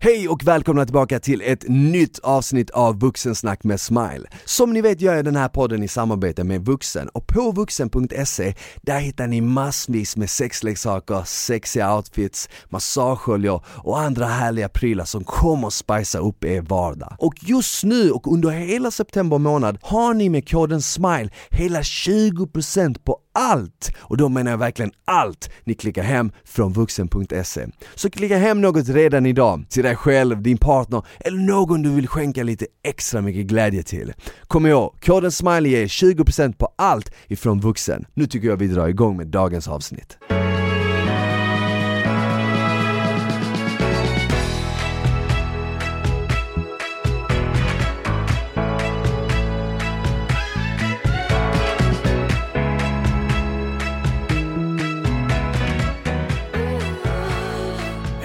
Hej och välkomna tillbaka till ett nytt avsnitt av Vuxensnack med Smile. Som ni vet gör jag den här podden i samarbete med Vuxen och på vuxen.se där hittar ni massvis med sexleksaker, sexiga outfits, massageoljor och andra härliga prylar som kommer att spicea upp er vardag. Och just nu och under hela september månad har ni med koden SMILE hela 20% på allt! Och då menar jag verkligen allt ni klickar hem från vuxen.se. Så klicka hem något redan idag, till dig själv, din partner eller någon du vill skänka lite extra mycket glädje till. Kom ihåg, koden SMILE ger 20% på allt ifrån vuxen. Nu tycker jag vi drar igång med dagens avsnitt.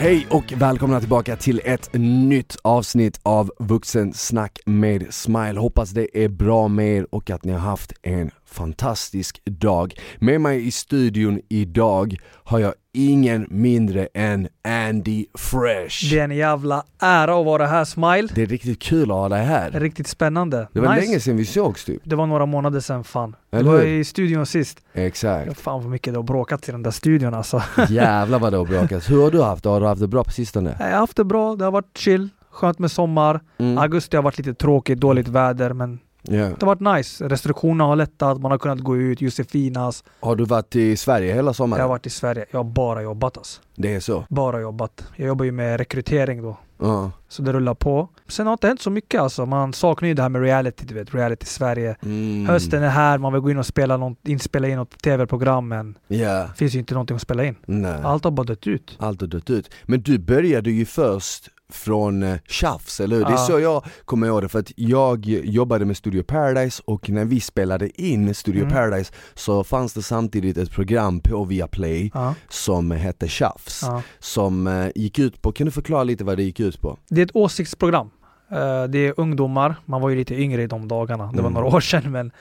Hej och välkomna tillbaka till ett nytt avsnitt av Vuxensnack med Smile. Hoppas det är bra med er och att ni har haft en fantastisk dag. Med mig i studion idag har jag ingen mindre än Andy Fresh. Det är en jävla ära att vara här Smile. Det är riktigt kul att ha dig här. Riktigt spännande. Det var nice. länge sedan vi sågs typ. Det var några månader sedan fan. Eller det var i studion sist. Exakt. Fan vad mycket det har bråkat i den där studion alltså. Jävlar vad det har bråkat. Hur har du haft det? Har du haft det bra på sistone? Jag har haft det bra, det har varit chill. Skönt med sommar. Mm. Augusti har varit lite tråkigt, dåligt väder men Ja. det har varit nice. Restriktionerna har lättat, man har kunnat gå ut, Josefinas. Har du varit i Sverige hela sommaren? Jag har varit i Sverige, jag har bara jobbat alltså. Det är så? Bara jobbat. Jag jobbar ju med rekrytering då. Ja. Så det rullar på. Sen har det inte hänt så mycket alltså. Man saknar ju det här med reality, du vet. Reality Sverige. Mm. Hösten är här, man vill gå in och spela något, inspela in något tv-program men det finns ju inte någonting att spela in. Nej. Allt har bara dött ut. Allt har dött ut. Men du började ju först från eh, Tjafs, eller hur? Det är Ja. så jag kommer ihåg det, för att jag jobbade med Studio Paradise och när vi spelade in Studio Mm. Paradise så fanns det samtidigt ett program på Viaplay Ja, som hette Tjafs, ja. som eh, gick ut på, kan du förklara lite vad det gick ut på? Det är ett åsiktsprogram. Eh, det är ungdomar, man var ju lite yngre i de dagarna, det var Mm. några år sedan men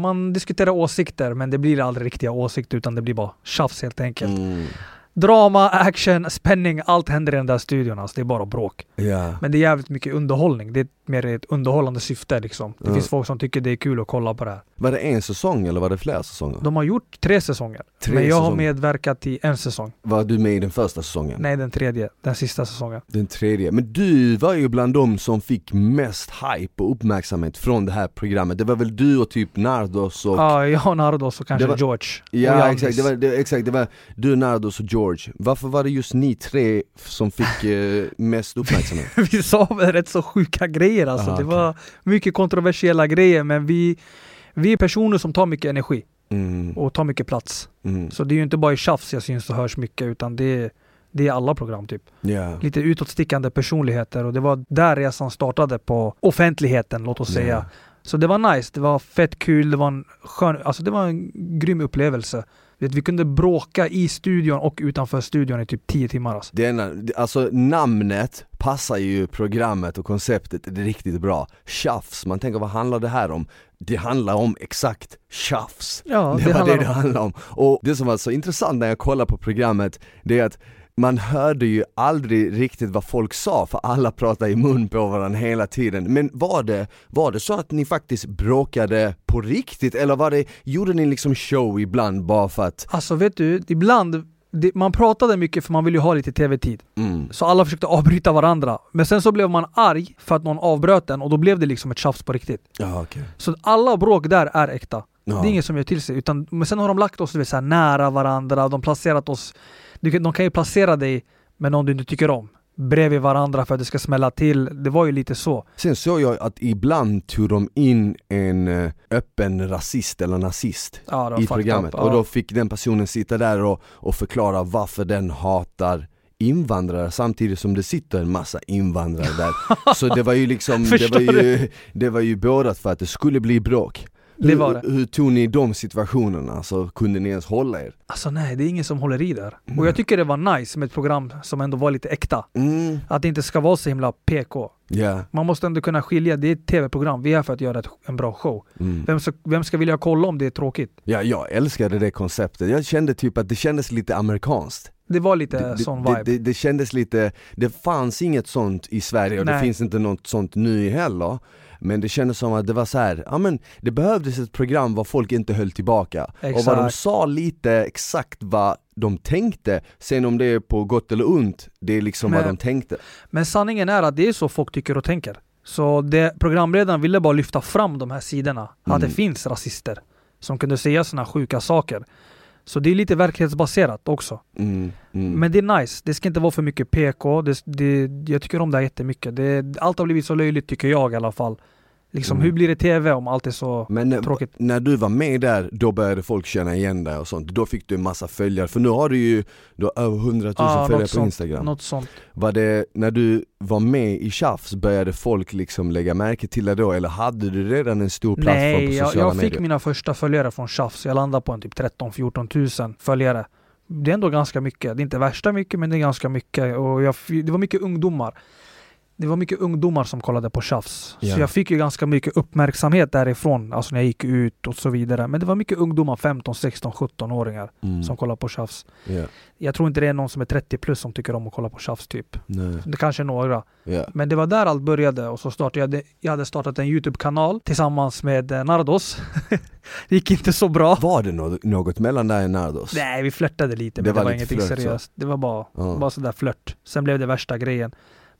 man diskuterar åsikter men det blir aldrig riktiga åsikter utan det blir bara tjafs helt enkelt. Mm. Drama, action, spänning, allt händer i den där studion alltså. Det är bara bråk. Ja. Men det är jävligt mycket underhållning. Det är mer ett underhållande syfte liksom. Det Ja. finns folk som tycker det är kul att kolla på det här. Var det en säsong eller var det flera säsonger? De har gjort tre säsonger. Tre men jag har säsonger. medverkat i en säsong. Var du med i den första säsongen? Nej, den tredje. Den sista säsongen. Den tredje. Men du var ju bland de som fick mest hype och uppmärksamhet från det här programmet. Det var väl du och typ Nardos och... Ja, jag och Nardos och kanske var- George. Ja exakt, det var, det, exakt, det var du, Nardos och George. Varför var det just ni tre som fick eh, mest uppmärksamhet? vi sa väl rätt så sjuka grejer alltså. Aha, det okej. var mycket kontroversiella grejer men vi, vi är personer som tar mycket energi Mm, och tar mycket plats. mm, Så det är ju inte bara i tjafs jag syns och hörs mycket utan det är, det är alla program typ. ja. Lite utåtstickande personligheter och det var där resan startade på offentligheten låt oss säga. Ja. Så det var nice, det var fett kul, det var en skön, alltså det var en grym upplevelse. Vet, vi kunde bråka i studion och utanför studion i typ 10 timmar alltså. Det det- alltså namnet passar ju programmet och konceptet det riktigt bra. Tjafs, man tänker vad handlar det här om? Det handlar om exakt tjafs. Ja, det, det var handlar det det om- handlade om. Och det som var så intressant när jag kollade på programmet, det är att man hörde ju aldrig riktigt vad folk sa för alla pratade i mun på varandra hela tiden. Men var det, var det så att ni faktiskt bråkade på riktigt eller var det, gjorde ni liksom show ibland bara för att, Alltså vet du, ibland, det, man pratade mycket för man ville ju ha lite tv-tid. mm, Så alla försökte avbryta varandra. Men sen så blev man arg för att någon avbröt den och då blev det liksom ett tjafs på riktigt. ja okej. Så alla bråk där är äkta. Ja. Det är ingen som gör till sig. Utan, men sen har de lagt oss du vet, så nära varandra, de placerat oss... Du, de kan ju placera dig med någon du inte tycker om. Bredvid varandra för att det ska smälla till. Det var ju lite så. Sen såg jag att ibland tog de in en eh, öppen rasist eller nazist Ja, i programmet up. och Ja. då fick den personen sitta där och, och förklara varför den hatar invandrare samtidigt som det sitter en massa invandrare där. Så det var ju liksom, det var ju, det var ju bådat för att det skulle bli bråk. Det var det. Hur, hur tog ni de situationerna? Alltså kunde ni ens hålla er? Alltså nej, det är ingen som håller i där. Nej. Och jag tycker det var nice med ett program som ändå var lite äkta. Mm, Att det inte ska vara så himla PK. ja. Man måste ändå kunna skilja, det är ett tv-program, vi är här för att göra ett, en bra show. Mm. Vem ska, vem ska vilja kolla om det är tråkigt? Ja, jag älskade det konceptet. Jag kände typ att det kändes lite amerikanskt. Det var lite det, sån det, vibe. det, det kändes lite, det fanns inget sånt i Sverige och det Nej. finns inte något sånt nu heller Men det kändes som att det var så här, ja men det behövdes ett program var folk inte höll tillbaka Och vad de Exakt. sa lite exakt vad de tänkte, sen om det är på gott eller ont, det är liksom Men- vad de tänkte Men sanningen är att det är så folk tycker och tänker. Så det, programledaren ville bara lyfta fram de här sidorna. Att det Mm. finns rasister som kunde säga såna sjuka saker. Så det är lite verklighetsbaserat också. mm, mm. Men det är nice. Det ska inte vara för mycket PK. Det, det, jag tycker om det här jättemycket. Det, allt har blivit så löjligt tycker jag i alla fall. Liksom, Mm. hur blir det TV om allt är så... Men eh, Tråkigt. när du var med där, då började folk känna igen dig och sånt, då fick du en massa följare, för nu har du ju du har över 100 000 Ja, följare på sånt, instagram Något sånt. Var det, när du var med i Tjafs, började folk liksom lägga märke till dig då, eller hade du redan en stor plattform på Nej, jag, sociala jag fick medier? mina första följare från Tjafs. Jag landade på en typ 13-14 tusen följare. Det är ändå ganska mycket. Det är inte värsta mycket, men det är ganska mycket. Och jag, det var mycket ungdomar. Det var mycket ungdomar som kollade på Tjafs. Ja. Så jag fick ju ganska mycket uppmärksamhet därifrån, alltså när jag gick ut och så vidare. Men det var mycket ungdomar, 15, 16, 17-åringar Mm. som kollade på Tjafs. Ja, Jag tror inte det är någon som är 30 plus som tycker om att kolla på Tjafs typ. nej, Det kanske är några. ja. Men det var där allt började och så startade jag, det- jag hade startat en YouTube-kanal tillsammans med eh, Nardos. det gick inte så bra. Var det något, något mellan dig och Nardos? Nej, vi flörtade lite, Det men det var var, lite ingenting flört, så. seriöst. Det var bara, Ja. bara sådär flört. Sen blev det värsta grejen.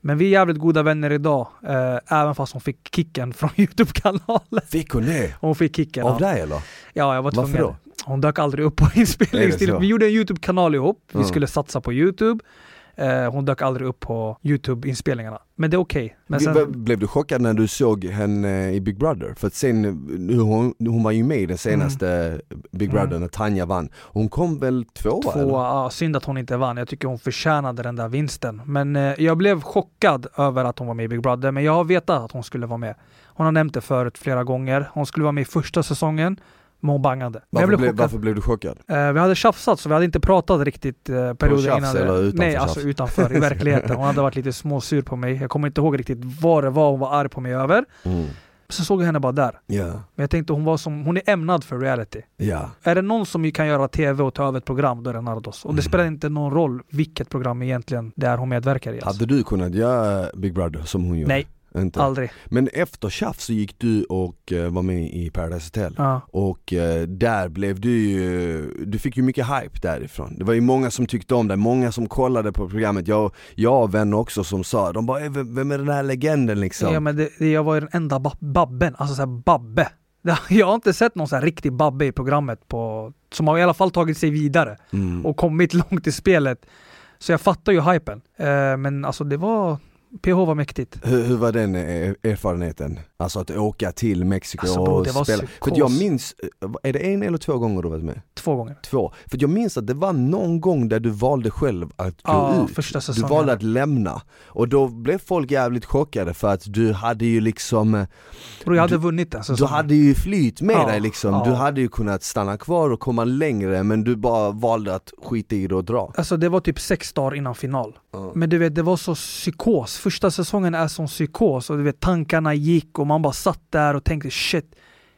Men vi är jävligt goda vänner idag, eh, även fast hon fick kicken från YouTube-kanalen. Fick hon det? Hon fick kicken. Av ja. dig eller? Ja, jag var Varför tvungen. då? Hon dök aldrig upp på inspelningstid. Vi gjorde en YouTube-kanal ihop. Vi Ja. skulle satsa på YouTube. Eh, hon dök aldrig upp på YouTube-inspelningarna. Men det är okej. Vi- sen, Blev du chockad när du såg henne i Big Brother? För att sen, hon, hon var ju med i den senaste Big Brother Mm. när Tanja vann. Hon kom väl tvåa? eller? Tvåa, ja, synd att hon inte vann. Jag tycker hon förtjänade den där vinsten. Men eh, jag blev chockad över att hon var med i Big Brother, men jag har vetat att hon skulle vara med. Hon har nämnt det förut flera gånger. Hon skulle vara med i första säsongen, men hon bangade. Men jag Varför, blev varför blev du chockad? Eh, vi hade tjafsat så vi hade inte pratat riktigt eh, perioden innan. det. eller utanför Nej, alltså tjafs? utanför, i verkligheten. Hon hade varit lite småsur på mig. Jag kommer inte ihåg riktigt vad det var hon var arg på mig över. Mm. Så såg jag henne bara där. Ja, Men jag tänkte hon var som, hon är ämnad för reality. ja. Är det någon som kan göra TV och ta över ett program, då är det Nardos. Och det Mm. spelar inte någon roll vilket program egentligen det är hon medverkar i. Alltså. Hade du kunnat göra Big Brother som hon gjorde? Nej, Inte? aldrig. Men efter Tjafs så gick du och eh, var med i Paradise Hotel Ja. och eh, där blev du ju, du fick ju mycket hype därifrån. Det var ju många som tyckte om dig, många som kollade på programmet. Jag, jag har vänner också som sa, de bara "Eh, vem är den här legenden liksom? Ja, men det, jag var ju den enda ba- babben, alltså såhär babbe. Jag har inte sett någon sån här riktig babbe i programmet på, som har i alla fall tagit sig vidare Mm. och kommit långt i spelet. Så jag fattar ju hypen. Men alltså det var, PH var mäktigt. Hur, hur var den eh, erfarenheten? Alltså att åka till Mexiko Alltså, bro, och spela? psykos. För jag minns, eh, är det en eller två gånger du varit med? Två gånger. Två. För jag minns att det var någon gång där du valde själv att gå Ja, ut. första Du säsongen. valde att lämna. Och då blev folk jävligt chockade för att du hade ju liksom eh, Bro, jag hade du- vunnit den Du säsongen. hade ju flyt med Ja, dig liksom, ja. du hade ju kunnat stanna kvar och komma längre men du bara valde att skita i det och dra. Alltså det var typ sex dagar innan final. Ja. Men du vet, det var så psykos. Första säsongen är som psykos och du vet, tankarna gick och man bara satt där och tänkte shit,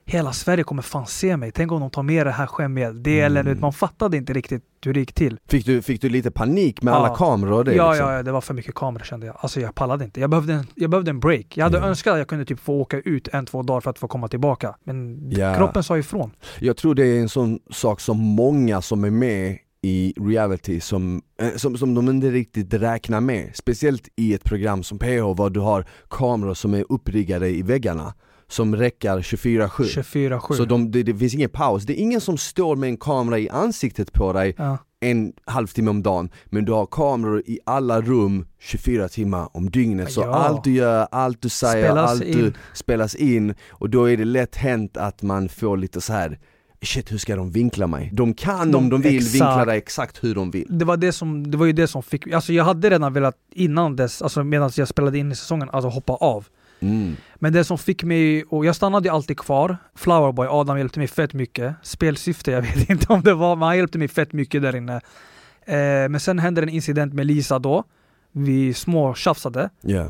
hela Sverige kommer fan se mig. Tänk om de tar med det här skämmeldelen. Mm. Du vet, Man fattade inte riktigt hur det gick till. Fick, du, fick du lite panik med Ja. alla kameror och det ja, liksom? ja, det var för mycket kameror kände jag. Alltså jag pallade inte. Jag behövde en, jag behövde en break. Jag hade Ja. önskat att jag kunde typ få åka ut en, två dagar för att få komma tillbaka. Men Ja. kroppen sa ifrån. Jag tror det är en sån sak som många som är med i reality som, eh, som, som de inte riktigt räknar med. Speciellt i ett program som PH var du har kameror som är uppriggade i väggarna som räcker 24-7. 24-7. Så de, det, det finns ingen paus, det är ingen som står med en kamera i ansiktet på dig ja. en halvtimme om dagen Men du har kameror i alla rum 24 timmar om dygnet Så Ja. allt du gör, allt du säger, Spelas allt du in. spelas in Och då är det lätt hänt att man får lite så här. Shit hur ska de vinkla mig? De kan De- om de vill exakt. vinkla dig exakt hur de vill det var, det, som, det var ju det som fick... Alltså jag hade redan velat innan dess, alltså medan jag spelade in i säsongen, alltså hoppa av. mm. Men det som fick mig, och jag stannade ju alltid kvar. Flowerboy, Adam hjälpte mig fett mycket. Spelsyfte, jag vet inte om det var, men han hjälpte mig fett mycket där inne. Eh, men sen hände en incident med Lisa då. Vi små tjafsade Ja,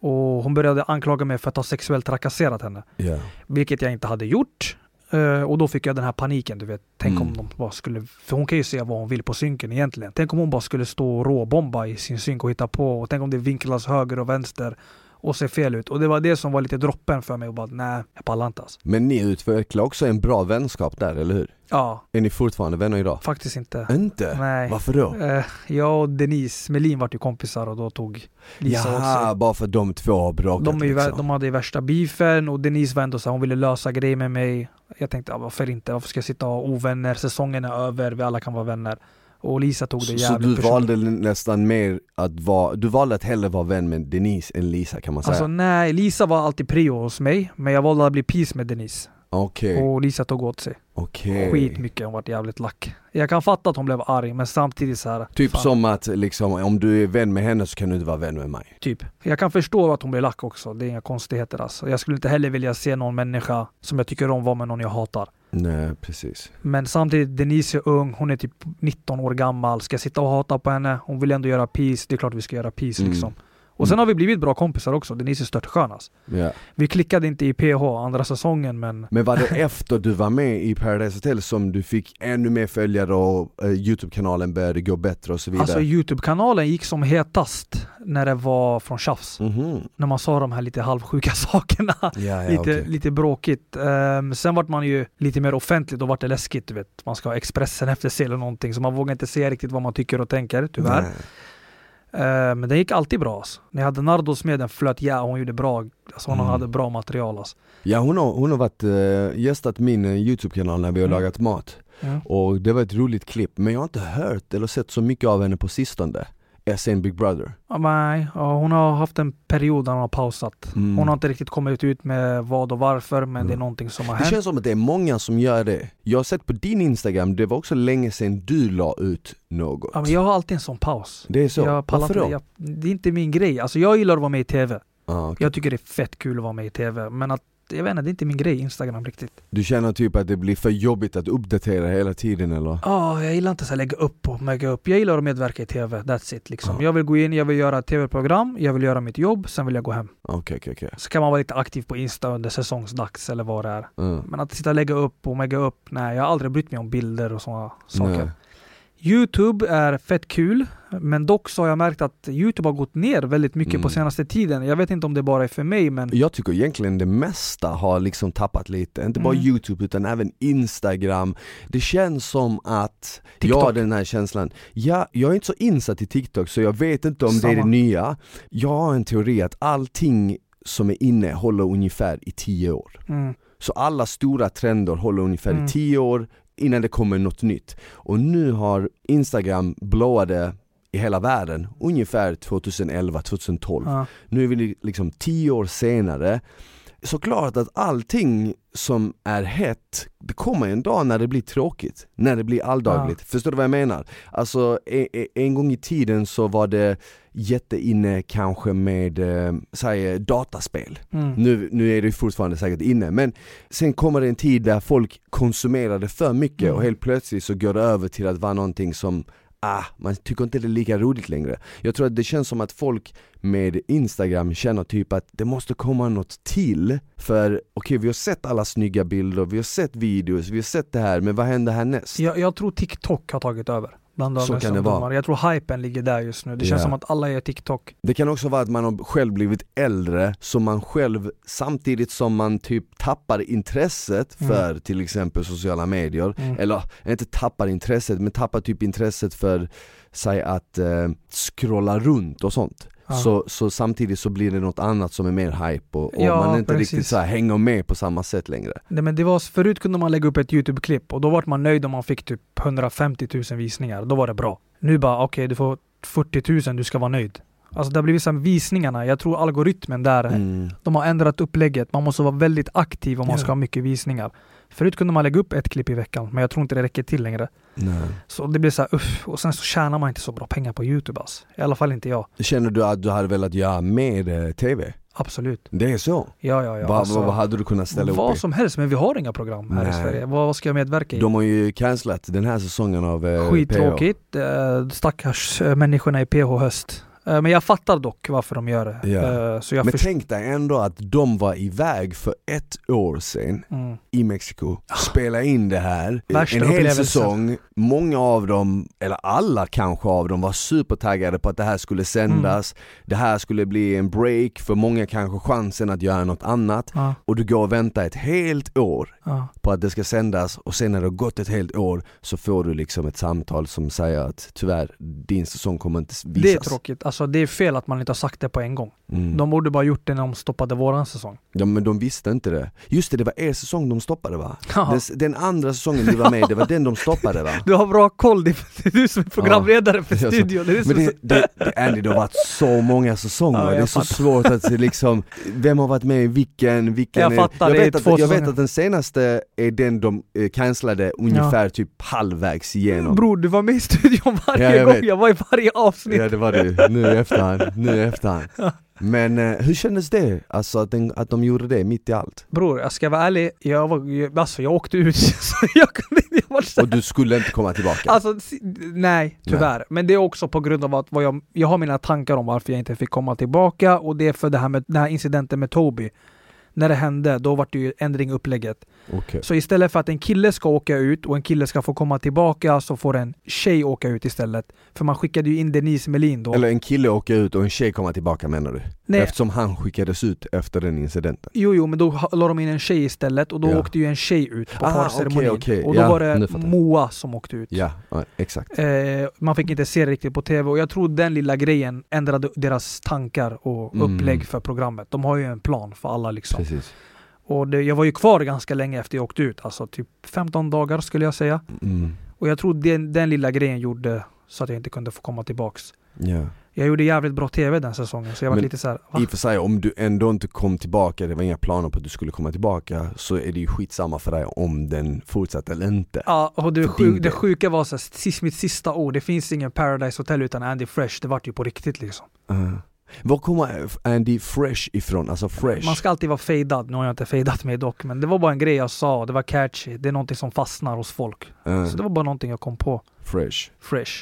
och hon började anklaga mig för att ha sexuellt trakasserat henne. ja, Vilket jag inte hade gjort. Eh, och då fick jag den här paniken, du vet. Tänk Mm. om de bara skulle... För hon kan ju se vad hon vill på synken egentligen. Tänk om hon bara skulle stå och råbomba i sin synk och hitta på. Och tänk om det vinklas höger och vänster och ser fel ut. Och det var det som var lite droppen för mig och bara nej, jag pallar inte alltså. Men ni utvecklar också en bra vänskap där, eller hur? Ja, Är ni fortfarande vänner idag? faktiskt inte. Inte? Nej. Varför då? Eh, jag och Denise Melin vart ju kompisar och då tog Lisa Jaha, sig. bara för att de två har bråkat De, liksom. de hade ju värsta beefen och Denise var ändå så här, hon ville lösa grejer med mig. Jag tänkte, ja, varför inte? Varför ska jag sitta och ha ovänner? Säsongen är över, vi alla kan vara vänner. Och Lisa tog det Så, jävligt så du personligt. valde nästan mer att vara, du valde att hellre vara vän med Denise än Lisa kan man säga? Alltså nej, Lisa var alltid prio hos mig, men jag valde att bli peace med Denise. Okej, Och Lisa tog åt sig. okej. Skitmycket, hon vart jävligt lack. Jag kan fatta att hon blev arg, men samtidigt så här. Typ fan, som att liksom, om du är vän med henne så kan du inte vara vän med mig. Typ. Jag kan förstå att hon blev lack också, det är inga konstigheter alltså. Jag skulle inte heller vilja se någon människa som jag tycker om vara med någon jag hatar. Nej precis. Men samtidigt, Denise är ung, hon är typ 19 år gammal. Ska jag sitta och hata på henne? Hon vill ändå göra peace, det är klart vi ska göra peace Mm. liksom. Och sen har vi blivit bra kompisar också, Denise är alltså. Ja. Vi klickade inte i PH andra säsongen men Men var det efter du var med i Paradise Hotel som du fick ännu mer följare och eh, Youtube-kanalen började gå bättre och så vidare? alltså Youtube-kanalen gick som hetast när det var från tjafs. Mhm. När man sa de här lite halvsjuka sakerna. Ja, ja, lite, okej. lite bråkigt. Ehm, sen vart man ju lite mer offentlig, då vart det läskigt du vet. Man ska ha Expressen efter sig eller någonting, så man vågar inte säga riktigt vad man tycker och tänker, tyvärr. Nej. Ehm, men det gick alltid bra alltså. När jag hade Nardos med, den flöt ja, hon gjorde bra. Alltså hon Mm. hade bra material alltså. Ja hon har, hon har varit uh, gästat min eh, Youtube-kanal när vi har Mm. lagat mat Mm. och det var ett roligt klipp men jag har inte hört eller sett så mycket av henne på sistone SN Big Brother nej, hon har haft en period där hon har pausat. Mm. Hon har inte riktigt kommit ut med vad och varför, men Mm. det är någonting som har Det hänt. känns som att det är många som gör det Jag har sett på din Instagram, det var också länge sedan du la ut något Ja, men jag har alltid en sån paus. Det är så? Jag Varför då? jag, det är inte min grej. Alltså jag gillar att vara med i TV. Ah, okej. Jag tycker det är fett kul att vara med i TV. Men att, jag vet inte, det är inte min grej, Instagram riktigt. Du känner typ att det blir för jobbigt att uppdatera hela tiden eller? Ja, jag gillar inte här lägga upp och lägga upp. Jag gillar att medverka i TV, that's it liksom. Ja. Jag vill gå in, jag vill göra ett TV-program, jag vill göra mitt jobb, sen vill jag gå hem. Okej okej okej Så kan man vara lite aktiv på Insta under säsongsdags eller vad det är. Mm. Men att sitta och lägga upp och lägga upp, nej jag har aldrig brytt mig om bilder och sådana saker. Youtube är fett kul, men dock så har jag märkt att Youtube har gått ner väldigt mycket Mm. på senaste tiden. Jag vet inte om det bara är för mig, men Jag tycker egentligen det mesta har liksom tappat lite, inte bara Mm. youtube utan även instagram Det känns som att, TikTok. jag har den här känslan, ja, jag är inte så insatt i TikTok så jag vet inte om det är det Samma. nya Jag har en teori att allting som är inne håller ungefär i 10 år mm, Så alla stora trender håller ungefär Mm. i 10 år innan det kommer något nytt. Och nu har instagram blowade i hela världen ungefär 2011-2012 ja. nu är vi liksom tio år senare Såklart att allting som är hett, det kommer en dag när det blir tråkigt, när det blir alldagligt. Förstår du vad jag menar? Alltså e- e- en gång i tiden så var det jätteinne kanske med, eh, säg dataspel. Mm. Nu, nu är det fortfarande säkert inne, men sen kommer det en tid där folk konsumerade för mycket Mm. och helt plötsligt så går det över till att vara någonting som Ah, man tycker inte det är lika roligt längre. Jag tror att det känns som att folk med Instagram känner typ att det måste komma något till För okej, vi har sett alla snygga bilder, vi har sett videos, vi har sett det här, men vad händer härnäst? Jag, jag tror TikTok har tagit över. Bland Så dagens kan det vara. ungdomar. Jag tror hypen ligger där just nu. Det känns Ja. som att alla gör TikTok. Det kan också vara att man har själv blivit äldre, så man själv samtidigt som man typ tappar intresset Mm. för till exempel sociala medier, Mm. eller inte tappar intresset, men tappar typ intresset för, säg att eh, scrolla runt och sånt. Ja. Så, så samtidigt så blir det något annat som är mer hype och, och Ja, man inte precis. riktigt så här hänger med på samma sätt längre. Nej, men det var, förut kunde man lägga upp ett YouTube-klipp och då var man nöjd om man fick typ 150 000 visningar. Då var det bra. Nu bara, okej du får 40 000, du ska vara nöjd. Alltså det har blivit så här, visningarna, jag tror algoritmen där, Mm. de har ändrat upplägget. Man måste vara väldigt aktiv om man Ja. ska ha mycket visningar. Förut kunde man lägga upp ett klipp i veckan, men jag tror inte det räcker till längre. Nej. Så det blir så här, uff, och sen så tjänar man inte så bra pengar på YouTube alltså. I alla fall inte jag. Känner du att du hade velat göra mer eh, TV? Absolut. Det är så? Ja, ja, ja. vad, alltså, vad, vad hade du kunnat ställa upp vad i? som helst, men vi har inga program här i Nej. Sverige. Vad, vad ska jag medverka i? De har ju cancelat den här säsongen av eh, Skittråkigt. Eh, stackars eh, människorna i PH höst. Eh, Men jag fattar dock varför de gör det. Ja. Eh, Så jag Men tänk dig ändå att de var iväg för ett år sedan Mm. i Mexiko, spela in det här, Värsta en hel säsong. Många av dem, eller alla kanske av dem, var supertaggade på att det här skulle sändas. Mm. Det här skulle bli en break, för många kanske chansen att göra något annat. Ja, Och du går och väntar ett helt år ja. på att det ska sändas och sen när det har gått ett helt år så får du liksom ett samtal som säger att tyvärr, din säsong kommer inte visas. Det är tråkigt. Alltså det är fel att man inte har sagt det på en gång. Mm. De borde bara gjort det när de stoppade våran säsong. Ja men de visste inte det. Just det, det var er säsong de stoppade va? Ja. Den, andra säsongen du var med, det var den de stoppade va? Du har bra koll, det är du som är programledare för Ja, studion. Det är Men det, det, det, Andy, det har varit så många säsonger, Ja, det är så fattar. svårt att se liksom, vem har varit med i vilken, vilken Jag fattar, jag det är vet, att, jag vet att den senaste är den de eh, cancellade ungefär typ halvvägs igenom Bror, du var med i studion varje Ja, jag gång, vet. jag var i varje avsnitt. Ja det var det, nu i efterhand, nu i efterhand Men eh, hur kändes det? Alltså att, den, att de gjorde det mitt i allt? Bror, jag ska vara ärlig, jag, var, alltså, jag åkte ut, så jag kunde inte... Jag var så Och du skulle inte komma tillbaka? Alltså, nej, tyvärr. Men det är också på grund av att vad jag, jag har mina tankar om varför jag inte fick komma tillbaka och det är för det här med den här incidenten med Toby. När det hände, då var det ju ändring i upplägget. Okej. Så istället för att en kille ska åka ut och en kille ska få komma tillbaka så får en tjej åka ut istället. För man skickade ju in Denise Melin då. Eller en kille åker ut och en tjej kommer tillbaka menar du? Nej. Eftersom han skickades ut efter den incidenten? Jo, jo, men då la de in en tjej istället och då Ja. åkte ju en tjej ut på Ah, parceremonin. okej, okej. Och då Ja, var det. Moa som åkte ut. Ja, ja exakt Eh, man fick inte se det riktigt på tv och jag tror den lilla grejen ändrade deras tankar och Mm. upplägg för programmet. De har ju en plan för alla liksom. Precis Och det, jag var ju kvar ganska länge efter jag åkte ut, alltså typ 15 dagar skulle jag säga. mm. Och jag tror den, den lilla grejen gjorde så att jag inte kunde få komma tillbaks. Ja. Jag gjorde jävligt bra tv den säsongen så jag var Men lite så här, va? I och för sig, om du ändå inte kom tillbaka, det var inga planer på att du skulle komma tillbaka Så är det ju skitsamma för dig om den fortsatte eller inte Ja, och det, sjuk, det sjuka var så här, sist, mitt sista ord, det finns ingen Paradise Hotel utan Andy Fresh, det vart ju på riktigt liksom. uh. Var kommer Andy Fresh ifrån? Alltså Fresh? Man ska alltid vara fejdad, nu har jag inte fejdat mig dock, men det var bara en grej jag sa, det var catchy, det är någonting som fastnar hos folk. Uh, Så det var bara någonting jag kom på. fresh Fresh.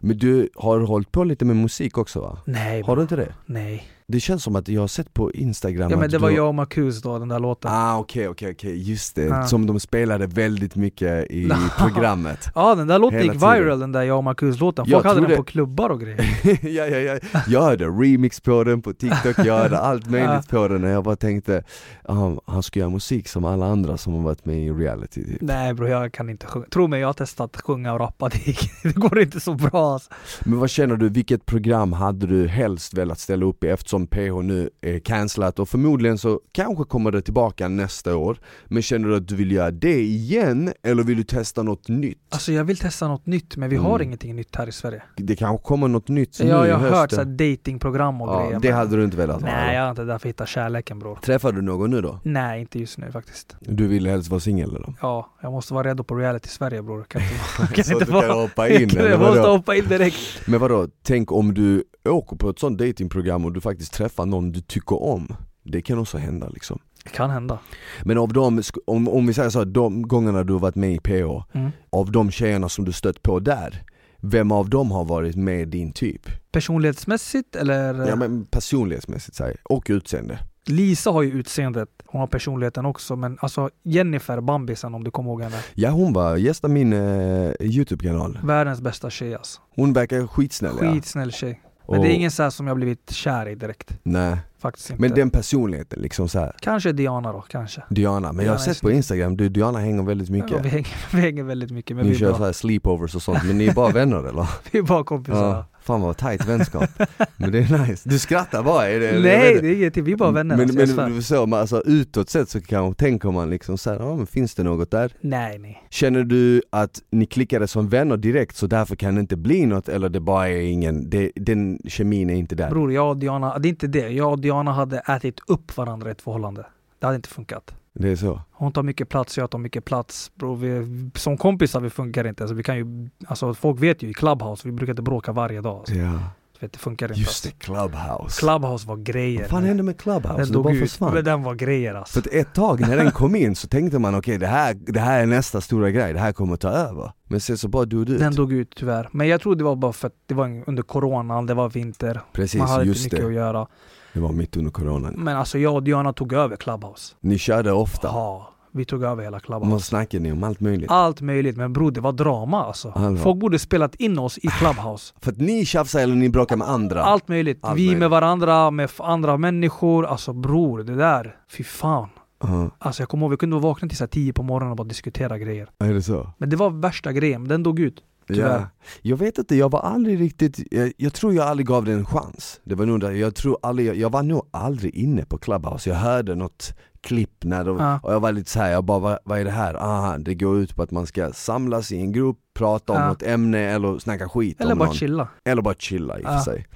Men du har hållit på lite med musik också va? Nej, Har du inte det? nej. Det känns som att jag har sett på instagram Ja men det var jag och Marcus då, den där låten. Ah okej okej okej, just det. Ah. Som de spelade väldigt mycket i programmet. Ja den där låten Hela gick tiden. viral, den där jag och Marcus-låten. Jag Folk hade den på klubbar och grejer. ja, ja, ja. Jag hade remix på den på TikTok, jag hade allt möjligt på den och jag bara tänkte ah, han ska göra musik som alla andra som har varit med i reality typ. Nej bror, jag kan inte sjunga. Tro mig, jag har testat sjunga och rappa, det, det går inte så bra alltså. Men vad känner du, vilket program hade du helst velat ställa upp i eftersom PH nu är cancellat och förmodligen så kanske kommer det tillbaka nästa år Men känner du att du vill göra det igen eller vill du testa något nytt? Alltså jag vill testa något nytt, men vi Mm. har ingenting nytt här i Sverige. Det kanske kommer något nytt nu Ja, jag har hört såhär datingprogram och ja, grejer. Det men- hade du inte velat ha? Nej, eller? jag är inte där för att hitta kärleken bror. Träffar du någon nu då? Nej, inte just nu faktiskt. Du vill helst vara singel eller? Ja, jag måste vara redo på reality Sverige bror. Kan inte, kan Så inte du kan vara... hoppa in jag måste hoppa in direkt. Men vadå, tänk om du åker på ett sånt datingprogram och du faktiskt träffar någon du tycker om Det kan också hända liksom Det kan hända. Men av de, om, om vi säger så, här, de gångerna du har varit med i PH Mm. Av de tjejerna som du stött på där Vem av dem har varit med din typ? Personlighetsmässigt eller? Ja men personlighetsmässigt säger och utseende Lisa har ju utseendet, hon har personligheten också, men alltså Jennifer Bambisen om du kommer ihåg henne. Ja hon var gäst av min eh, youtube-kanal Världens bästa tjej alltså. Hon verkar skitsnäll ja Skitsnäll tjej. Men Och- det är ingen så som jag blivit kär i direkt. Nej, Faktiskt inte. men den personligheten liksom så här. Kanske Diana då, kanske. Diana, men jag har Diana sett på instagram, du Diana hänger väldigt Ja, mycket vi, hänger, vi hänger väldigt mycket, men Ni vi kör bra. så här sleepovers och sånt, men ni är bara vänner eller? vi är bara kompisar. Ja, fan vad tight vänskap Men det är nice, du skrattar bara, är det, Nej, det är ingenting. Vi är bara vänner. Men, alltså, men så, man, alltså, utåt sett så kanske tänker man liksom såhär, ja men finns det något där? Nej, nej. Känner du att ni klickade som vänner direkt så därför kan det inte bli något eller det bara är ingen, det, den kemin är inte där? Bror, jag och Diana, det är inte det. Jag och Diana hade ätit upp varandra i ett förhållande. Det hade inte funkat. Det är så? Hon tar mycket plats, jag tar mycket plats. Bro, vi, som kompisar vi funkar inte. Alltså, vi kan ju, alltså, folk vet ju i Clubhouse, vi brukar inte bråka varje dag. Alltså. Ja vet, det funkar inte. Just alltså. det, Clubhouse. Clubhouse var grejer. Vad fan hände med Clubhouse? den dog bara försvann. den var grejer alltså. För ett tag när den kom in så tänkte man okej det, här, det här är nästa stora grej, det här kommer ta över. Men sen så bara dog det ut. Den dog ut tyvärr. Men jag tror det var bara för att det var under coronan, det var vinter. Precis, Man hade inte mycket det. att göra. Det var mitt under coronan. Men alltså jag och Diana tog över Clubhouse. Ni körde ofta. Ja, vi tog över hela Vad Clubhouse. snackade ni om? Allt möjligt? Allt möjligt, men bror det var drama alltså. Allvar. Folk borde spelat in oss i Clubhouse. För att ni tjafsar eller ni bråkar med andra? Allt möjligt. Allt vi möjligt. med varandra, med andra människor. Alltså bror, det där. Fy fan. Ja, Alltså jag kommer ihåg, vi kunde vakna till så här 10 på morgonen och bara diskutera grejer. är det så? Men det var värsta grejen, den dog ut. Tyvärr. Ja. Jag vet inte, jag var aldrig riktigt, jag, jag tror jag aldrig gav det en chans. Det var nog där, jag tror aldrig, jag, jag var nog aldrig inne på Clubhouse, jag hörde något klipp när de, Ja. och jag var lite så här, jag bara vad, vad är det här? Aha, det går ut på att man ska samlas i en grupp, prata om Ja. något ämne eller snacka skit Eller om bara någon. chilla. Eller bara chilla i och för Ja. sig.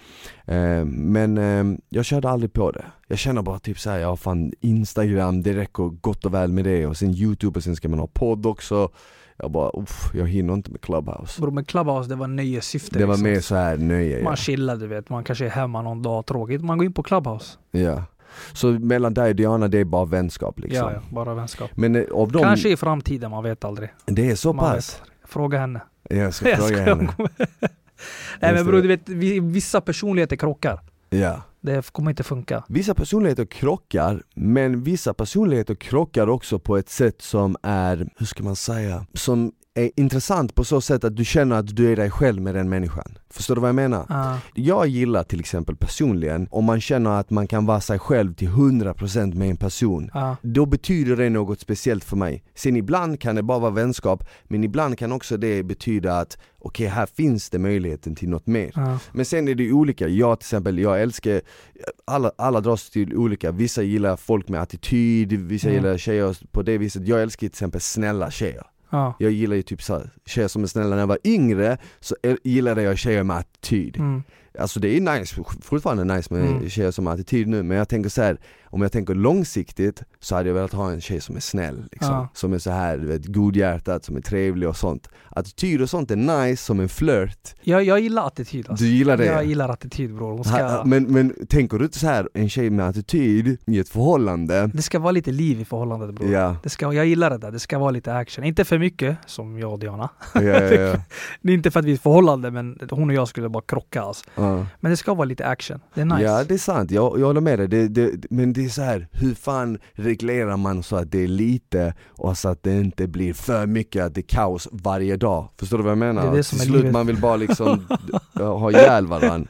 Eh, men eh, jag körde aldrig på det. Jag känner bara typ såhär, ja fan Instagram, det räcker gott och väl med det och sen youtube och sen ska man ha podd också. Jag bara, uff, jag hinner inte med clubhouse. Bror men Clubhouse det var nöjessyfte. Det var liksom. mer så här nöje ja. Man chillar du vet, man kanske är hemma någon dag tråkigt. Man går in på Clubhouse. ja. Så mellan dig och Diana det är bara vänskap liksom? Ja, ja, bara vänskap. Men eh, av dem, Kanske i framtiden, man vet aldrig. det är så Man pass? vet. Fråga henne. Jag ska Jag fråga ska- henne. Nej men bror du vet, vi- vissa personligheter krockar. Ja. Det kommer inte funka. Vissa personligheter krockar, men vissa personligheter krockar också på ett sätt som är, hur ska man säga, som är intressant på så sätt att du känner att du är dig själv med den människan. Förstår du vad jag menar? Ja. Jag gillar till exempel personligen, om man känner att man kan vara sig själv till 100% med en person Ja. då betyder det något speciellt för mig. Sen ibland kan det bara vara vänskap, men ibland kan också det betyda att okej, här finns det möjligheten till något mer. Ja. Men sen är det olika, jag till exempel, jag älskar, alla, alla dras till olika, vissa gillar folk med attityd, vissa Mm. gillar tjejer på det viset, jag älskar till exempel snälla tjejer Ja. Jag gillar ju typ så här, tjejer som är snälla, när jag var yngre så gillade jag tjejer med attityd Mm. Alltså det är nice, fortfarande nice med Mm. tjejer som har attityd nu men jag tänker så här, om jag tänker långsiktigt så hade jag velat ha en tjej som är snäll liksom. Ja. Som är så här, du vet, godhjärtad, som är trevlig och sånt Attityd och sånt är nice som en flört Jag, jag gillar attityd alltså. Du gillar det? Jag gillar attityd bror. Ska, Ha- Men, men tänker du inte så här, en tjej med attityd i ett förhållande det ska vara lite liv i förhållandet bror. Ja, Det ska, jag gillar det där, det ska vara lite action. Inte för mycket, som jag och Diana. ja, ja, ja. Det är inte för att vi är i ett förhållande, men hon och jag skulle bara krocka alltså. Ja. Men det ska vara lite action. Det är nice. Ja det är sant, jag, jag håller med dig, det, det, men det är så här, hur fan reglerar man så att det är lite och så att det inte blir för mycket, att det är kaos varje dag? Förstår du vad jag menar? Det är det som Till är slut livet. man vill bara liksom ja, ha ihjäl varandra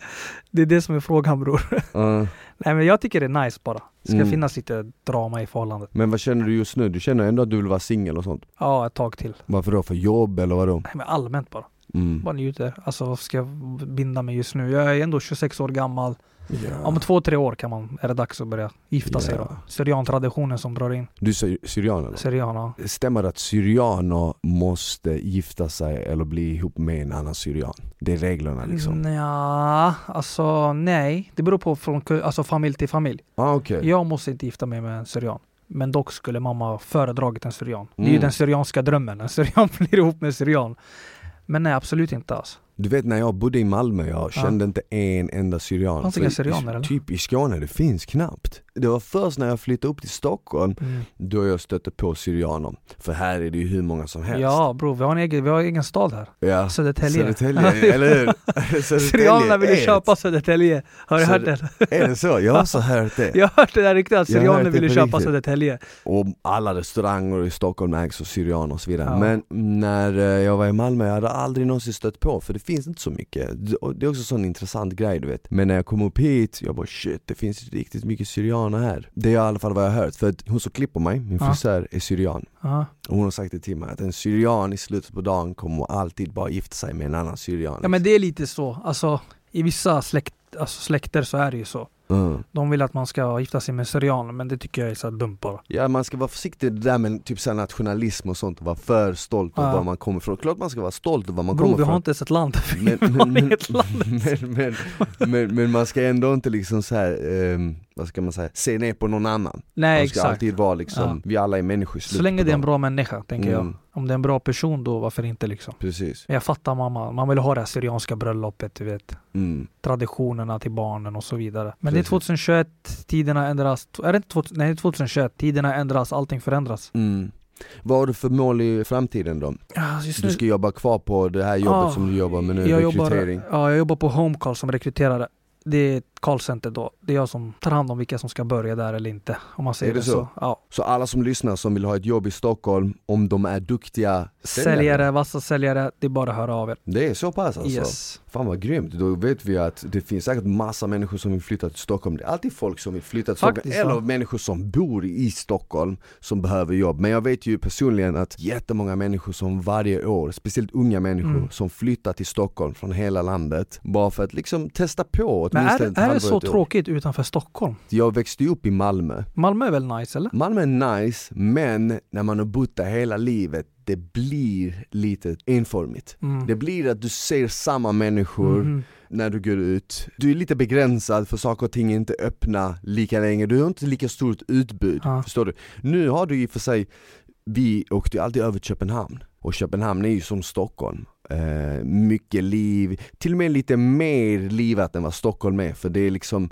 Det är det som är frågan bror. Ja. Nej men jag tycker det är nice bara. Det ska Mm. finnas lite drama i förhållandet. Men vad känner du just nu? Du känner ändå att du vill vara singel och sånt? Ja, ett tag till. Varför då? För jobb eller vadå? Nej men allmänt bara. Mm. Bara njuter. Alltså ska jag binda mig just nu? Jag är ändå 26 år gammal. Ja. Om två, tre år kan man, är det dags att börja gifta sig Ja. då. Syrian-traditionen som drar in. Du är syrian eller? Syriana. Stämmer det att syrianer måste gifta sig eller bli ihop med en annan syrian? Det är reglerna liksom? Ja, alltså nej. Det beror på från alltså, familj till familj. Ah, okej. Jag måste inte gifta mig med en syrian. Men dock skulle mamma föredragit en syrian. Det är ju Mm. den syrianska drömmen. En syrian blir ihop med en syrian. Men nej, absolut inte alltså. Du vet när jag bodde i Malmö, jag kände inte en enda syrian. Fanns inga syrianer, eller? Typ i Skåne, det finns knappt. Det var först när jag flyttade upp till Stockholm, Mm. då jag stötte på syrianer. För här är det ju hur många som helst. Ja bror, vi har en egen, vi har en egen stad här. ja. Södertälje. Södertälje, eller hur? Syrianerna vill köpa Södertälje. Har du hört det-? Är det så? Jag har också hört det. Jag har hört det där riktigt att syrianer ville köpa. Södertälje. Och alla restauranger i Stockholm ägs av syrianer och så vidare. Ja. Men när eh, jag var i Malmö, jag hade aldrig någonsin stött på, för det finns inte så mycket. Det är också en sån intressant grej du vet. Men när jag kom upp hit, jag bara shit, det finns riktigt mycket syrianer här. Det är i alla fall vad jag har hört, för att hon som klipper mig, min Ja. frisör, är syrian. Ja. Och hon har sagt det till mig, att en syrian i slutet på dagen kommer alltid bara gifta sig med en annan syrian. ja men det är lite så. Alltså i vissa släkt, alltså, släkter så är det ju så. Mm. De vill att man ska gifta sig med syrian, men det tycker jag är så dumt bara. Ja man ska vara försiktig det där med typ så nationalism och sånt, och vara för stolt över Ja. var man kommer ifrån. Klart man ska vara stolt över var man Bror kommer vi ifrån. har inte ens ett land. men, Vi men, men, men, man ska ändå inte liksom så här, ehm, vad ska man säga, se ner på någon annan. Nej man ska exakt. alltid vara liksom, vi alla är människor Så länge det är en bra människa, tänker Mm. jag. Om det är en bra person då, varför inte liksom? Precis. Jag fattar mamma, man vill ha det här syrianska bröllopet, du vet. Mm. Traditionerna till barnen och så vidare. Men Precis. det är 2021, tiderna ändras. Är det inte 2000, nej, det är 2021, tiderna ändras, allting förändras. Mm. Vad har du för mål i framtiden då? Ja, just Du ska jobba kvar på det här jobbet Ja, som du jobbar med nu, jag rekrytering. jobbar, ja, jag jobbar på Homecall som rekryterare. Det är callcenter då. Det är jag som tar hand om vilka som ska börja där eller inte. Om man säger Är det så? så. Ja. Så alla som lyssnar som vill ha ett jobb i Stockholm, om de är duktiga Säljare, vassa säljare, det är bara att höra av er. Det är så pass alltså? Yes. Fan vad grymt, då vet vi att det finns säkert massa människor som vill flytta till Stockholm Det är alltid folk som vill flytta till Faktiskt, Stockholm, eller ja. människor som bor i Stockholm som behöver jobb Men jag vet ju personligen att jättemånga människor som varje år, speciellt unga människor Mm. som flyttar till Stockholm från hela landet Bara för att liksom testa på åtminstone är, det så tråkigt utanför Stockholm? Jag växte upp i Malmö Malmö är väl nice eller? Malmö är nice, men när man har bott där hela livet det blir lite enformigt. Mm. Det blir att du ser samma människor Mhm. när du går ut. Du är lite begränsad för saker och ting är inte öppna lika länge, du har inte lika stort utbud. Ja. Förstår du? Nu har du i och för sig, vi åkte ju alltid över Köpenhamn och Köpenhamn är ju som Stockholm. Eh, mycket liv, till och med lite mer livat än vad Stockholm är för det är liksom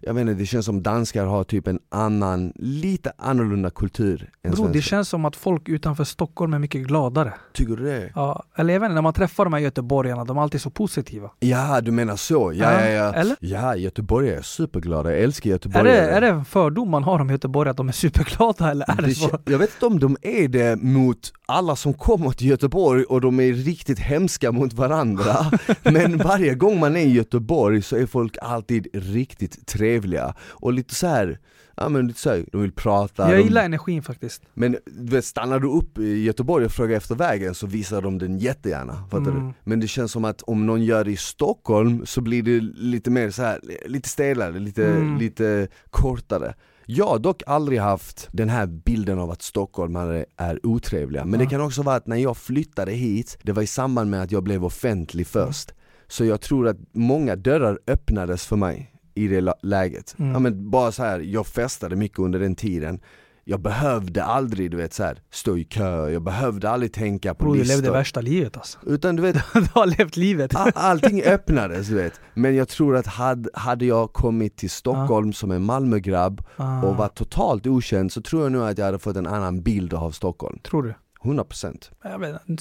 jag vet inte, det känns som danskar har typ en annan, lite annorlunda kultur än Bro, det känns som att folk utanför Stockholm är mycket gladare. Tycker du det? Ja, eller jag vet inte, när man träffar de här göteborgarna, de är alltid så positiva. Ja, du menar så? Ja, ja, ja. Eller? Ja, göteborgare är superglada, jag älskar Är göteborgare. det, är det en fördom man har om göteborgare att de är superglada eller är det, Det så? Jag vet inte om de är det mot alla som kommer till Göteborg och de är riktigt hemska mot varandra Men varje gång man är i Göteborg så är folk alltid riktigt trevliga och lite så här, ja men lite så här, de vill prata Jag de, gillar energin faktiskt. Men vet, stannar du upp i Göteborg och frågar efter vägen så visar de den jättegärna, fattar Mm. du? Men det känns som att om någon gör det i Stockholm så blir det lite mer så här, lite stelare, lite, Mm. lite kortare jag har dock aldrig haft den här bilden av att stockholmare är otrevliga, men det kan också vara att när jag flyttade hit, det var i samband med att jag blev offentlig först. Så jag tror att många dörrar öppnades för mig i det läget. Mm. Ja, men bara så här, jag festade mycket under den tiden jag behövde aldrig du vet så här, stå i kö, jag behövde aldrig tänka på Bro, du listor levde värsta livet alltså. Utan du vet, Du har levt livet. allting öppnades du vet Men jag tror att hade, hade jag kommit till Stockholm som en Malmögrabb Ah, och var totalt okänd så tror jag nog att jag hade fått en annan bild av Stockholm Tror du? 100%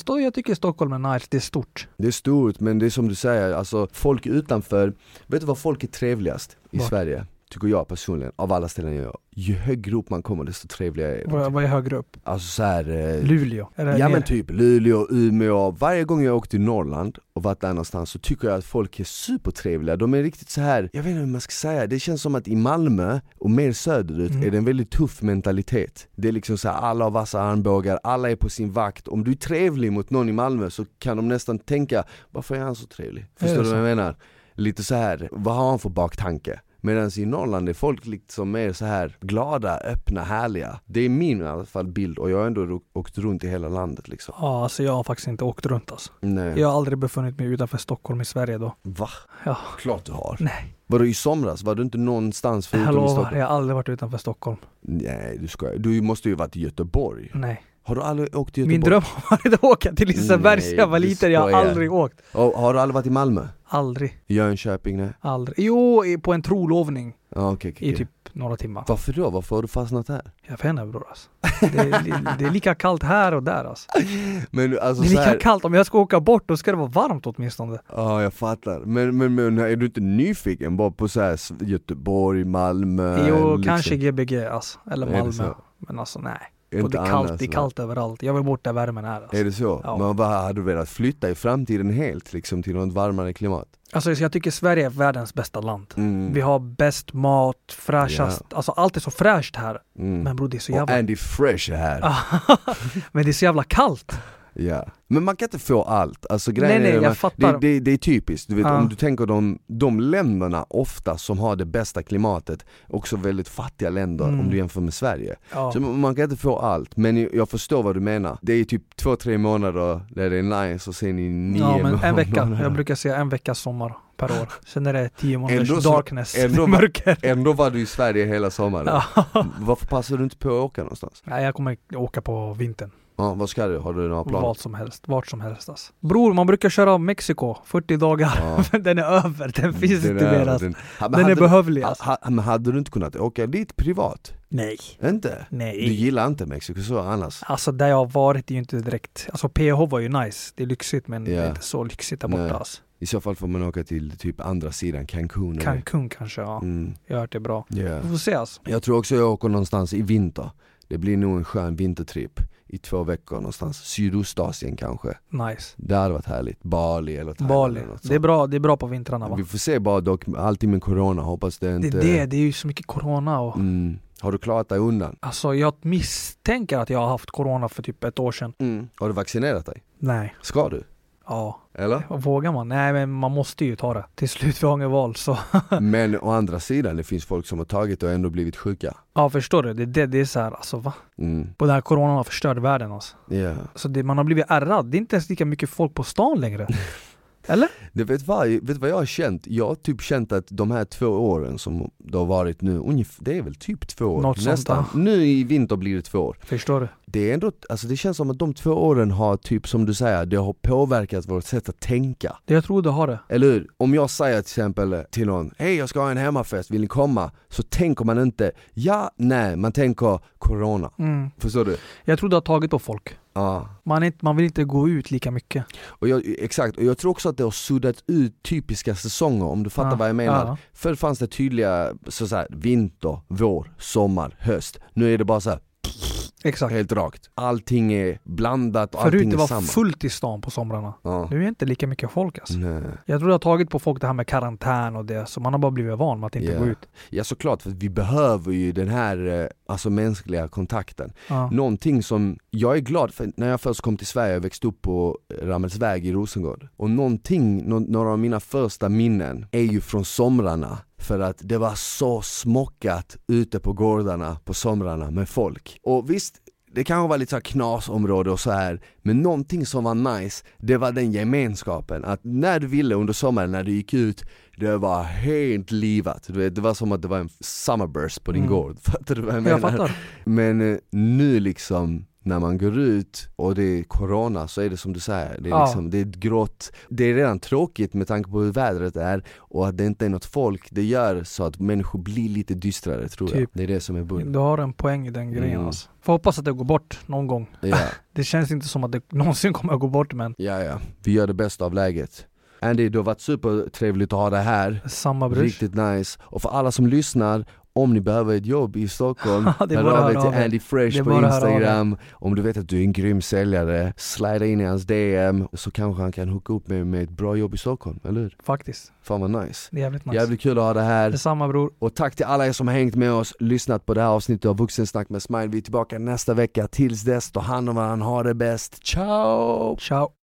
Jag, jag tycker Stockholm är nice, det är stort. Det är stort men det är som du säger, alltså folk utanför, vet du vad folk är trevligast i Vad? Sverige? Tycker jag personligen, av alla ställen jag är. Ju högre upp man kommer desto trevligare är de. Vad, är högre upp? Alltså såhär, eh, Luleå? Det Ja mer? men typ Luleå, Umeå, varje gång jag åkt till Norrland och varit där någonstans så tycker jag att folk är supertrevliga, de är riktigt så här. jag vet inte hur man ska säga, det känns som att i Malmö och mer söderut Mm. är det en väldigt tuff mentalitet Det är liksom så här, alla har vassa armbågar, alla är på sin vakt, om du är trevlig mot någon i Malmö så kan de nästan tänka, varför är han så trevlig? Förstår det du vad så? jag menar? Lite så här, vad har han för baktanke? Medan i Norrland är folk liksom mer så här glada, öppna, härliga Det är min i alla fall bild och jag har ändå åkt runt i hela landet liksom Ja, alltså jag har faktiskt inte åkt runt alltså. Nej. Jag har aldrig befunnit mig utanför Stockholm i Sverige då. Va? Ja. Klart du har. Nej. Var du i somras? Var du inte någonstans förutom Jag i Stockholm? jag har aldrig varit utanför Stockholm. Nej du skojar, du måste ju varit i Göteborg. Nej. Har du aldrig åkt till Göteborg? Min dröm har varit att åka till Liseberg Nej, sedan jag var liten. Jag har aldrig åkt. Och, har du aldrig varit i Malmö? Aldrig. Jönköping? Nej? Aldrig. Jo, på en trolovning Ja, okej, okej, i typ några timmar. Varför då? Varför har du fastnat här? Jag vet inte bror alltså. det, är, det är lika kallt här och där alltså. Men alltså Det är lika här, kallt, om jag ska åka bort då ska det vara varmt åtminstone. Ja jag fattar, men, men, men är du inte nyfiken bara på så här Göteborg, Malmö? jo, liksom? kanske Gbg alltså. Eller Malmö. Men alltså nej. Inte Och det är kallt, annars, det är kallt överallt. Jag vill bort där värmen är alltså. Är det så? Ja. Men vad hade du velat flytta i framtiden helt liksom till något varmare klimat? Alltså jag tycker Sverige är världens bästa land. Mm. Vi har bäst mat, fräschast, alltså allt är så fräscht här. Mm. Men bror det är så och jävla... Andy Fresh är här. men det är så jävla kallt. Ja. Men man kan inte få allt, alltså Nej, grejen nej, är jag fattar. det, det, det är typiskt, du vet Ja. om du tänker de, de länderna ofta som har det bästa klimatet, också väldigt fattiga länder Mm. om du jämför med Sverige. Ja. Så man kan inte få allt, men jag förstår vad du menar. Det är typ två, tre månader där det är nice och sen i nio Ja men en vecka, månader. jag brukar säga en veckas sommar per år. Sen är det tio månaders Ändå så- darkness, ändå- mörker. Ändå var du i Sverige hela sommaren. Ja. Varför passar du inte på att åka någonstans? Nej jag kommer åka på vintern. Ja, vad ska du? Har du några planer? Vad som helst, vart som helst alltså. Bror, man brukar köra Mexiko 40 dagar. Ja. Den är över, den finns Den inte mer alltså. den- Ha, Den är du- behövlig ha, alltså. ha, Men hade du inte kunnat åka dit privat? Nej. Inte? Du Nej. gillar inte Mexiko så annars? Alltså där jag har varit är ju inte direkt, alltså PH var ju nice, det är lyxigt men det Ja. är inte så lyxigt där borta Nej. alltså. I så fall får man åka till typ andra sidan, Cancun eller? Cancun kanske, ja. Mm, Jag har hört det är bra. yeah. Vi får se alltså. Jag tror också jag åker någonstans i vinter. Det blir nog en skön vintertripp i två veckor någonstans. Sydostasien kanske. Nice. Det hade varit härligt. Bali eller Thailand Bali. eller något Det är, bra, det är bra på vintrarna va? Vi får se bara dock, alltid med corona, hoppas det Det inte... är det, det är ju så mycket corona och Mm. Har du klarat dig undan? Alltså jag misstänker att jag har haft corona för typ ett år sedan. Mm. Har du vaccinerat dig? Nej. Ska du? Ja. Eller? Vågar man? Nej men man måste ju ta det. Till slut vi har inget val så. Men å andra sidan, det finns folk som har tagit och ändå blivit sjuka. Ja förstår du? Det, det, det är så här, alltså va? Mm. Och den här coronan har förstört världen alltså. Ja. Så det, man har blivit ärrad. Det är inte ens lika mycket folk på stan längre. Eller? Det vet, vad, vet du vad jag har känt? Jag har typ känt att de här två åren som det har varit nu, ungefär, det är väl typ två år? Något sånt, Nästan. Nu i vinter blir det två år. Förstår du? Det är ändå, alltså det känns som att de två åren har typ som du säger, det har påverkat vårt sätt att tänka. Det jag tror du har det. Eller hur? Om jag säger till exempel till någon, hej jag ska ha en hemmafest, vill ni komma? Så tänker man inte, ja, nej, man tänker corona. Mm. Förstår du? Jag tror du har tagit på folk. Ja. Man, är inte, man vill inte gå ut lika mycket. Och jag, exakt, och jag tror också att det har suddat ut typiska säsonger om du fattar Ja, vad jag menar. ja. Förr fanns det tydliga, så, så här, vinter, vår, sommar, höst. Nu är det bara så här, Exakt. helt rakt. Allting är blandat och allting Förut det är var samma. fullt i stan på somrarna. Ja. Nu är det inte lika mycket folk alltså. Nej. Jag tror det har tagit på folk det här med karantän och det, så man har bara blivit van med att inte Ja. gå ut. Ja såklart, för vi behöver ju den här eh, alltså mänskliga kontakten. Ja. Någonting som, jag är glad för när jag först kom till Sverige, jag växte upp på Ramelsväg i Rosengård. Och någonting, nå- några av mina första minnen är ju från somrarna. För att det var så smockat ute på gårdarna på somrarna med folk. Och visst, det kanske var lite så knasområde och så här men någonting som var nice, det var den gemenskapen. Att när du ville under sommaren, när du gick ut, det var helt livat. Du vet, det var som att det var en summerburst på din Mm. gård. Fattar du vad jag Jag menar? fattar. Men eh, nu liksom när man går ut och det är corona så är det som du säger, det är, Ja. liksom, det är grått Det är redan tråkigt med tanke på hur vädret är och att det inte är något folk Det gör så att människor blir lite dystrare tror jag Typ. Det är det som är bull Du har en poäng i den grejen Mm. alltså. Får hoppas att det går bort någon gång. ja, Det känns inte som att det någonsin kommer att gå bort men ja, ja, vi gör det bästa av läget Andy, det har varit supertrevligt att ha dig här samma brors. Riktigt nice, och för alla som lyssnar om ni behöver ett jobb i Stockholm, hör av er till. Andy Fresh på. Instagram Om du vet att du är en grym säljare, slida in i hans DM så kanske han kan hooka upp med, med ett bra jobb i Stockholm, eller hur? Faktiskt. Fan vad nice Det är jävligt nice. Jävligt kul att ha det här, Detsamma bror. och tack till alla er som har hängt med oss, lyssnat på det här avsnittet av Vuxensnack med Smile Vi är tillbaka nästa vecka, tills dess, ta hand om varandra, ha det bäst, ciao! Ciao.